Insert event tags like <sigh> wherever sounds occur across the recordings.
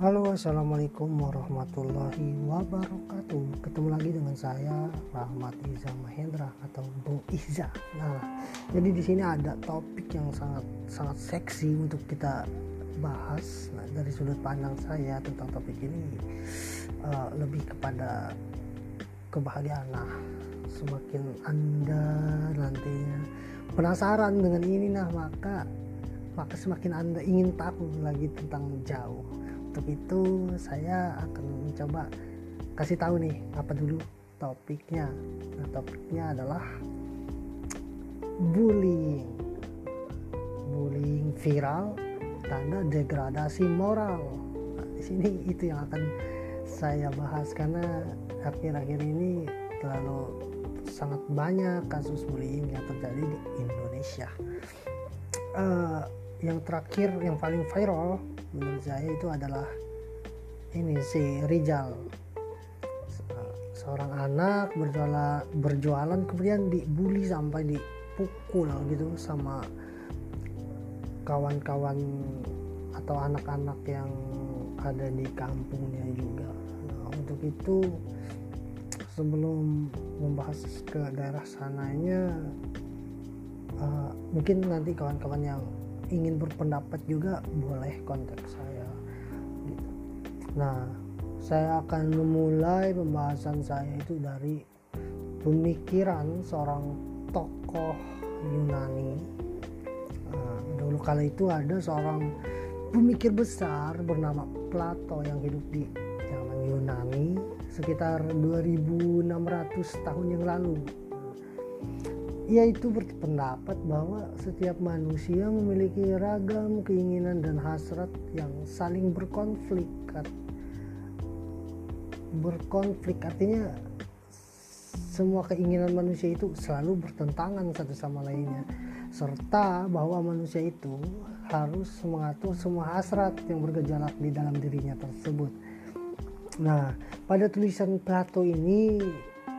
Halo assalamualaikum warahmatullahi wabarakatuh. Ketemu lagi dengan saya Rahmat Iza Mahendra atau Bung Iza. Nah jadi di sini ada topik yang sangat sangat seksi untuk kita bahas. Nah, Dari sudut pandang saya tentang topik ini uh, Lebih kepada kebahagiaan. Nah semakin anda nantinya penasaran dengan ini nah maka maka semakin anda ingin tahu lagi tentang jauh untuk itu saya akan mencoba kasih tahu nih apa dulu topiknya. Nah topiknya adalah bullying. Bullying viral tanda degradasi moral. Nah, di sini itu yang akan saya bahas karena akhir-akhir ini terlalu sangat banyak kasus bullying yang terjadi di Indonesia. Uh, yang terakhir yang paling viral menurut saya itu adalah ini si Rizal seorang anak berjualan berjualan kemudian dibully sampai dipukul gitu sama kawan-kawan atau anak-anak yang ada di kampungnya juga. Nah, untuk itu sebelum membahas ke daerah sananya uh, mungkin nanti kawan-kawan yang ingin berpendapat juga boleh kontak saya gitu. nah saya akan memulai pembahasan saya itu dari pemikiran seorang tokoh Yunani nah, dulu kala itu ada seorang pemikir besar bernama Plato yang hidup di zaman Yunani sekitar 2600 tahun yang lalu ia itu berpendapat bahwa setiap manusia memiliki ragam keinginan dan hasrat yang saling berkonflik. Berkonflik artinya semua keinginan manusia itu selalu bertentangan satu sama lainnya serta bahwa manusia itu harus mengatur semua hasrat yang bergejolak di dalam dirinya tersebut. Nah, pada tulisan Plato ini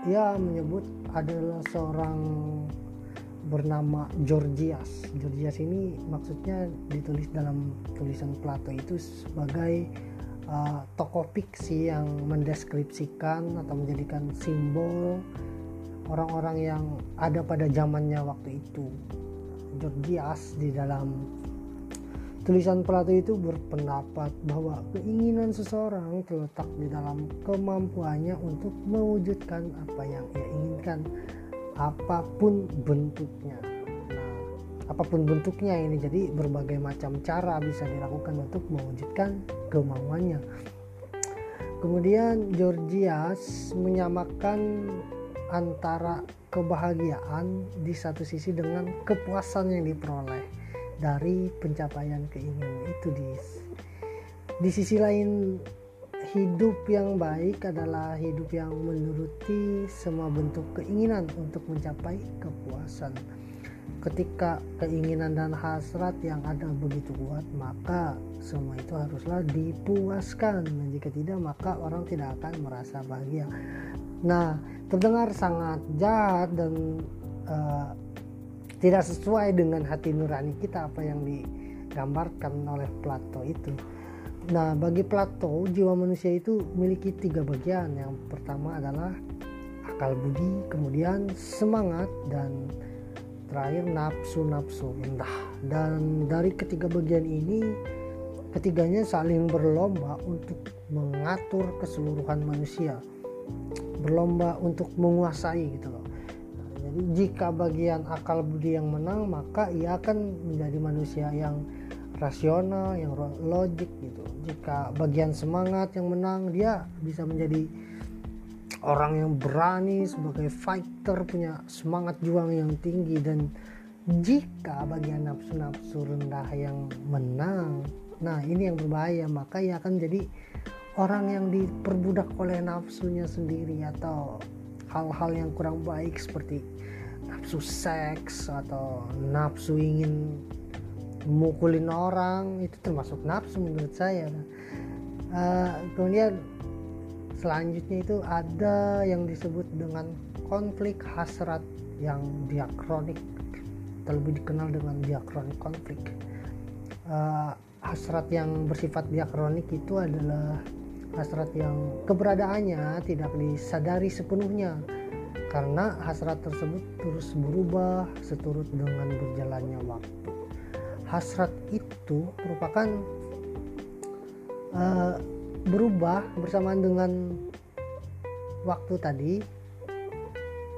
ia menyebut adalah seorang bernama Georgias. Georgias ini maksudnya ditulis dalam tulisan Plato itu sebagai uh, tokoh fiksi yang mendeskripsikan atau menjadikan simbol orang-orang yang ada pada zamannya waktu itu. Georgias di dalam tulisan Plato itu berpendapat bahwa keinginan seseorang terletak di dalam kemampuannya untuk mewujudkan apa yang ia inginkan apa pun bentuknya. Nah, apa pun bentuknya ini jadi berbagai macam cara bisa dilakukan untuk mewujudkan kemauannya. Kemudian Georgias menyamakan antara kebahagiaan di satu sisi dengan kepuasan yang diperoleh dari pencapaian keinginan itu di di sisi lain hidup yang baik adalah hidup yang menuruti semua bentuk keinginan untuk mencapai kepuasan. Ketika keinginan dan hasrat yang ada begitu kuat, maka semua itu haruslah dipuaskan. Dan jika tidak, maka orang tidak akan merasa bahagia. Nah, terdengar sangat jahat dan uh, tidak sesuai dengan hati nurani kita apa yang digambarkan oleh Plato itu Nah, bagi Plato, jiwa manusia itu memiliki tiga bagian. Yang pertama adalah akal budi, kemudian semangat, dan terakhir nafsu-nafsu rendah. Dan dari ketiga bagian ini, ketiganya saling berlomba untuk mengatur keseluruhan manusia. Berlomba untuk menguasai gitu loh. Jadi jika bagian akal budi yang menang, maka ia akan menjadi manusia yang rasional, yang logik gitu. Jika bagian semangat yang menang, dia bisa menjadi orang yang berani sebagai fighter punya semangat juang yang tinggi dan jika bagian nafsu-nafsu rendah yang menang, nah ini yang berbahaya maka ia akan jadi orang yang diperbudak oleh nafsunya sendiri atau hal-hal yang kurang baik seperti nafsu seks atau nafsu ingin mukulin orang itu termasuk nafsu menurut saya. Uh, kemudian selanjutnya itu ada yang disebut dengan konflik hasrat yang diakronik terlebih dikenal dengan diakronik konflik. Uh, hasrat yang bersifat diakronik itu adalah hasrat yang keberadaannya tidak disadari sepenuhnya karena hasrat tersebut terus berubah seturut dengan berjalannya waktu. Hasrat itu merupakan uh, berubah bersamaan dengan waktu tadi.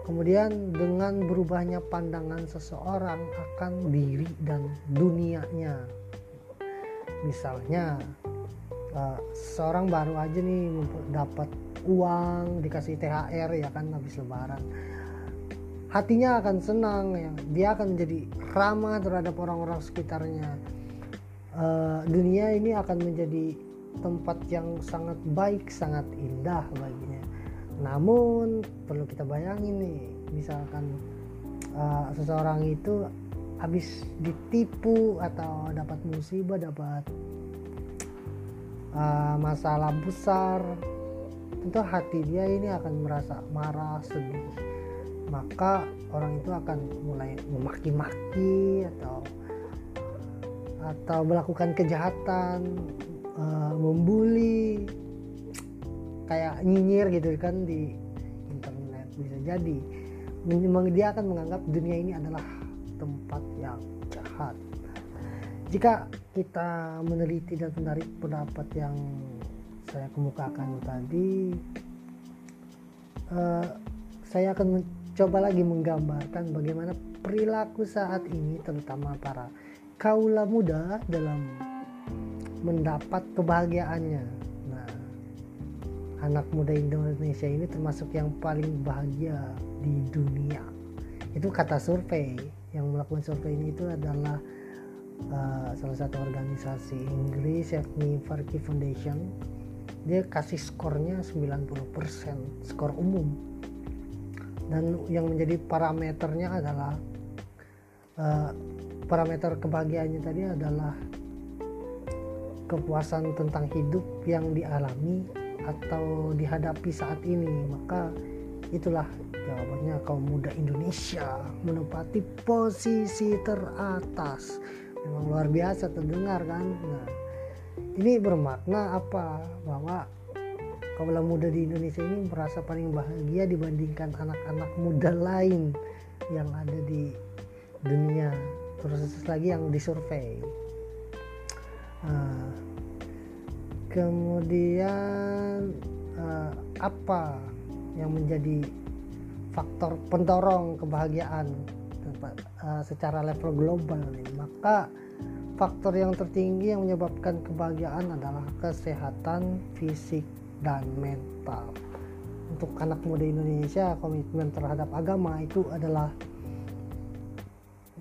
Kemudian dengan berubahnya pandangan seseorang akan diri dan dunianya. Misalnya uh, seorang baru aja nih dapat uang dikasih THR ya kan habis lebaran. Hatinya akan senang ya. Dia akan menjadi ramah terhadap orang-orang sekitarnya. Uh, dunia ini akan menjadi tempat yang sangat baik sangat indah baginya. Namun perlu kita bayangin nih misalkan uh, seseorang itu habis ditipu atau dapat musibah dapat uh, masalah besar. Tentu hati dia ini akan merasa marah sedih. Maka orang itu akan mulai memaki-maki atau atau melakukan kejahatan uh, membuli. Kayak nyinyir gitu kan di internet bisa jadi. Memang dia akan menganggap dunia ini adalah tempat yang jahat. Jika kita meneliti dan menarik pendapat yang saya kemukakan tadi uh, saya akan mencoba lagi menggambarkan bagaimana perilaku saat ini terutama para kaula muda dalam mendapat kebahagiaannya. Nah anak muda Indonesia ini termasuk yang paling bahagia di dunia. Itu kata survei. Yang melakukan survei ini itu adalah uh, salah satu organisasi Inggris yakni Farki Foundation dia kasih skornya 90% skor umum. Dan yang menjadi parameternya adalah uh, parameter kebahagiaannya tadi adalah kepuasan tentang hidup yang dialami atau dihadapi saat ini. Maka itulah jawabannya kaum muda Indonesia menempati posisi teratas memang luar biasa terdengar kan? Nah ini bermakna apa? Bahwa kaula muda di Indonesia ini merasa paling bahagia dibandingkan anak-anak muda lain yang ada di dunia. Terus lagi yang disurvei uh, kemudian uh, apa yang menjadi faktor pendorong kebahagiaan uh, secara level global nih maka faktor yang tertinggi yang menyebabkan kebahagiaan adalah kesehatan fisik dan mental. Untuk anak muda Indonesia, komitmen terhadap agama itu adalah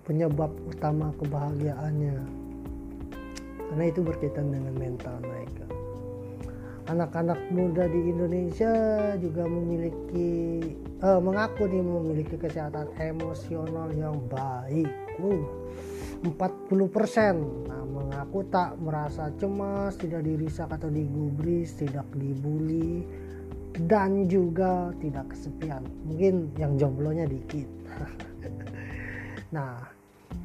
penyebab utama kebahagiaannya. Karena itu berkaitan dengan mental mereka. Anak-anak muda di Indonesia juga memiliki eh, mengaku nih memiliki kesehatan emosional yang baik. Uh, 40% nah, mengaku tak merasa cemas, tidak dirisak atau digubris, tidak dibully dan juga tidak kesepian. Mungkin yang jomblonya dikit. <laughs> nah,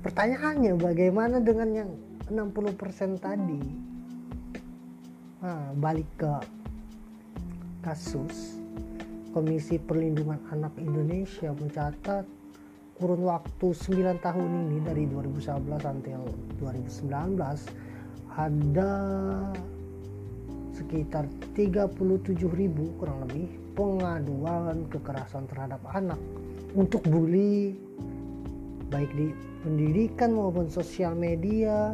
pertanyaannya bagaimana dengan yang 60% tadi? Nah, balik ke kasus Komisi Perlindungan Anak Indonesia mencatat kurun waktu 9 tahun ini dari 2011 sampai 2019 ada sekitar 37 ribu kurang lebih pengaduan kekerasan terhadap anak untuk bully baik di pendidikan maupun sosial media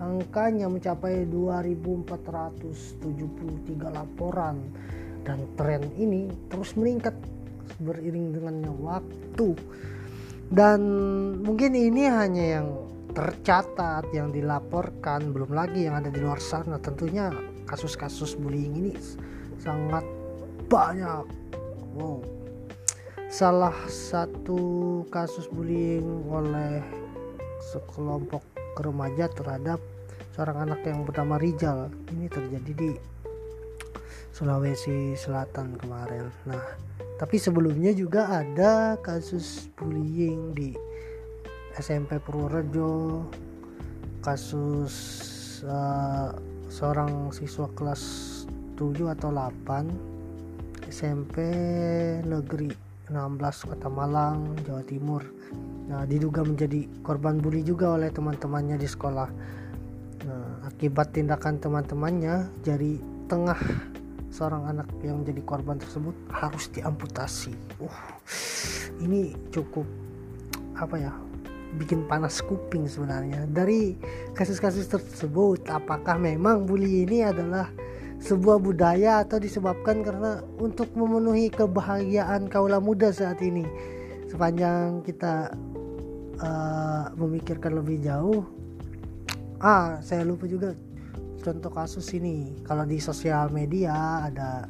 angkanya mencapai 2473 laporan. Dan tren ini terus meningkat beriring dengannya waktu. Dan mungkin ini hanya yang tercatat yang dilaporkan. Belum lagi yang ada di luar sana. Tentunya kasus-kasus bullying ini sangat banyak. Wow. Salah satu kasus bullying oleh sekelompok remaja terhadap seorang anak yang bernama Rizal ini terjadi di Sulawesi Selatan kemarin. Nah tapi sebelumnya juga ada kasus bullying di SMP Purworejo. Kasus uh, seorang siswa kelas 7 atau 8 SMP negeri 16 Kota Malang Jawa Timur. Nah diduga menjadi korban bully juga oleh teman-temannya di sekolah. Nah akibat tindakan teman-temannya jari tengah seorang anak yang menjadi korban tersebut harus diamputasi. Uh ini cukup apa ya bikin panas kuping sebenarnya. Dari kasus-kasus tersebut apakah memang bully ini adalah sebuah budaya atau disebabkan karena untuk memenuhi kebahagiaan kaula muda saat ini. Sepanjang kita uh, memikirkan lebih jauh ah saya lupa juga contoh kasus ini. Kalau di sosial media ada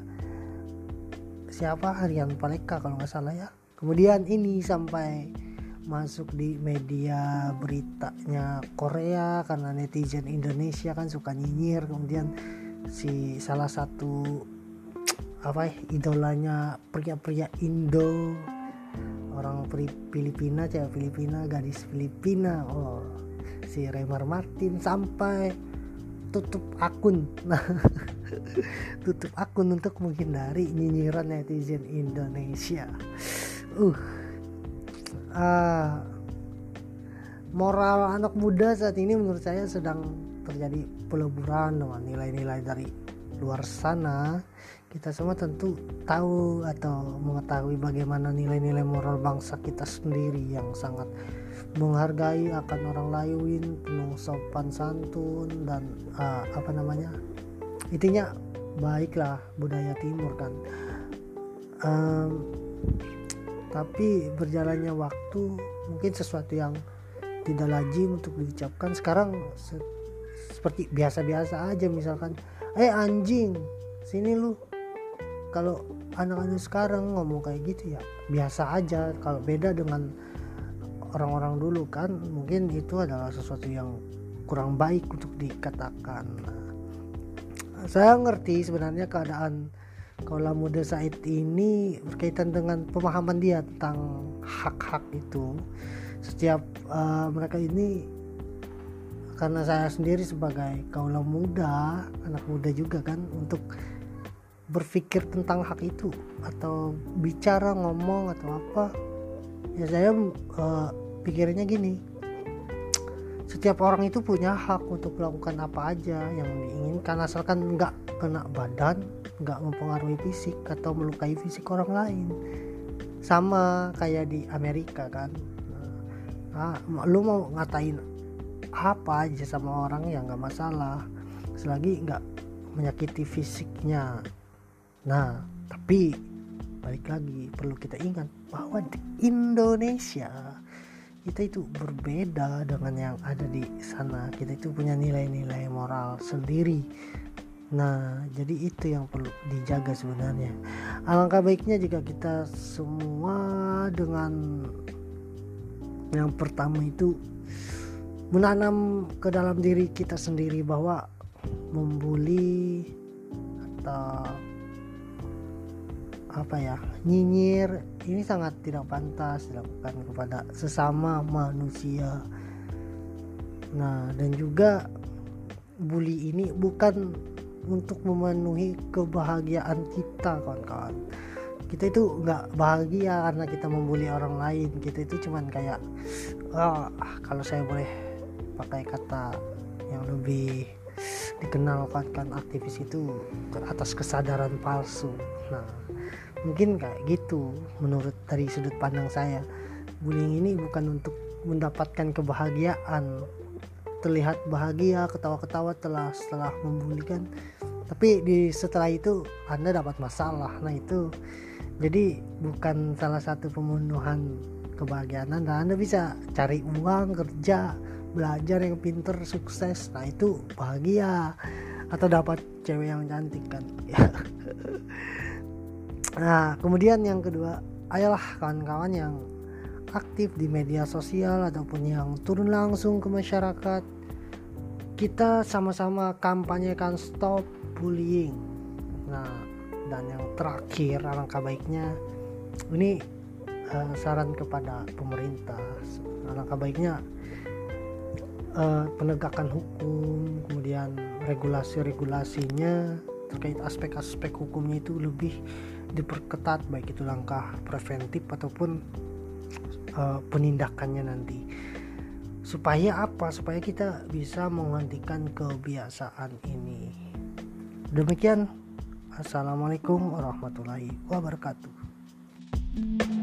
siapa? Harian Paleka kalau nggak salah ya. Kemudian ini sampai masuk di media beritanya Korea karena netizen Indonesia kan suka nyinyir. Kemudian si salah satu apa ya idolanya pria-pria Indo. Orang Filipina cewek Filipina gadis Filipina. Oh si Remar Martin sampai tutup akun. Nah <laughs> tutup akun untuk menghindari nyinyiran netizen Indonesia. Uh uh, moral anak muda saat ini menurut saya sedang terjadi peleburan dengan nilai-nilai dari luar sana. Kita semua tentu tahu atau mengetahui bagaimana nilai-nilai moral bangsa kita sendiri yang sangat menghargai akan orang lain penuh sopan santun dan uh, apa namanya intinya baiklah budaya timur kan um, tapi berjalannya waktu mungkin sesuatu yang tidak lazim untuk diucapkan. Sekarang se seperti biasa-biasa aja misalkan eh anjing sini lu. Kalau anak-anak sekarang ngomong kayak gitu ya biasa aja. Kalau beda dengan orang-orang dulu kan mungkin itu adalah sesuatu yang kurang baik untuk dikatakan. Saya ngerti sebenarnya keadaan kaulah muda saat ini berkaitan dengan pemahaman dia tentang hak-hak itu. Setiap uh, mereka ini karena saya sendiri sebagai kaulah muda anak muda juga kan untuk berpikir tentang hak itu atau bicara ngomong atau apa ya saya uh, pikirnya gini. Setiap orang itu punya hak untuk melakukan apa aja yang diinginkan asalkan nggak kena badan nggak mempengaruhi fisik atau melukai fisik orang lain. Sama kayak di Amerika kan. Nah, lu mau ngatain apa aja sama orang yang nggak masalah. Selagi nggak menyakiti fisiknya. Nah tapi balik lagi perlu kita ingat bahwa di Indonesia kita itu berbeda dengan yang ada di sana. Kita itu punya nilai-nilai moral sendiri. Nah jadi itu yang perlu dijaga sebenarnya. Alangkah baiknya jika kita semua dengan yang pertama itu menanam ke dalam diri kita sendiri bahwa membuli atau apa ya nyinyir ini sangat tidak pantas dilakukan kepada sesama manusia. Nah dan juga bully ini bukan untuk memenuhi kebahagiaan kita kawan-kawan. Kita itu nggak bahagia karena kita membuli orang lain. Kita itu cuman kayak oh, kalau saya boleh pakai kata yang lebih dikenal kan aktivis itu atas kesadaran palsu. Nah mungkin kayak gitu menurut dari sudut pandang saya. Bullying ini bukan untuk mendapatkan kebahagiaan. Terlihat bahagia ketawa-ketawa telah setelah membulikan tapi di setelah itu anda dapat masalah. Nah itu jadi bukan salah satu pembunuhan kebahagiaan anda. Anda bisa cari uang kerja belajar yang pinter sukses nah itu bahagia atau dapat cewek yang cantik kan <laughs> Nah, kemudian yang kedua, ayolah kawan-kawan yang aktif di media sosial ataupun yang turun langsung ke masyarakat. Kita sama-sama kampanyekan stop bullying. Nah, dan yang terakhir alangkah baiknya ini uh, saran kepada pemerintah. Alangkah baiknya uh, penegakan hukum kemudian regulasi-regulasinya terkait aspek-aspek hukumnya itu lebih diperketat baik itu langkah preventif ataupun uh, penindakannya nanti. Supaya apa? Supaya kita bisa menghentikan kebiasaan ini. Demikian. Assalamualaikum warahmatullahi wabarakatuh